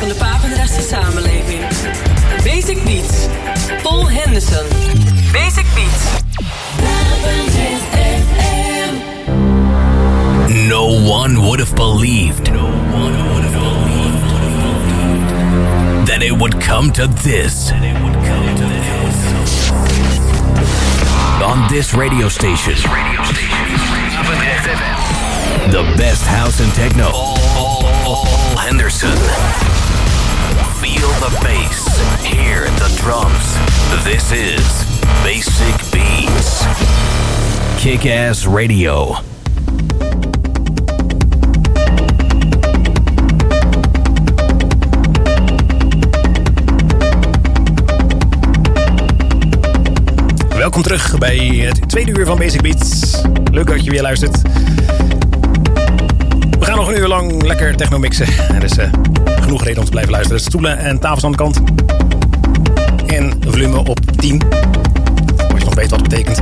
van de samenleving. Basic Beats. Paul Henderson. Basic Beats. No one would have believed. No one would have believed that it would come to this. On this radio station. This radio station. The best house and techno. Paul Henderson. Feel the bass. Hear the drums. This is Basic Beats. Kick Ass Radio. Welkom terug bij het tweede uur van Basic Beats. Leuk dat je weer luistert. Gaan nog een uur lang lekker techno mixen. Er is uh, genoeg reden om te blijven luisteren. Stoelen en tafels aan de kant. En volume op 10. Als je nog weet wat het betekent.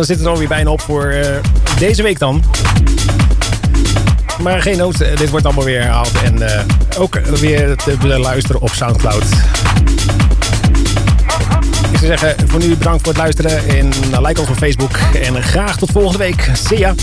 Dan zit het alweer bijna op voor uh, deze week dan. Maar geen nood, dit wordt allemaal weer herhaald. En uh, ook weer te beluisteren op Soundcloud. Ik zou zeggen, voor nu bedankt voor het luisteren. En like ons op Facebook. En graag tot volgende week. See ya!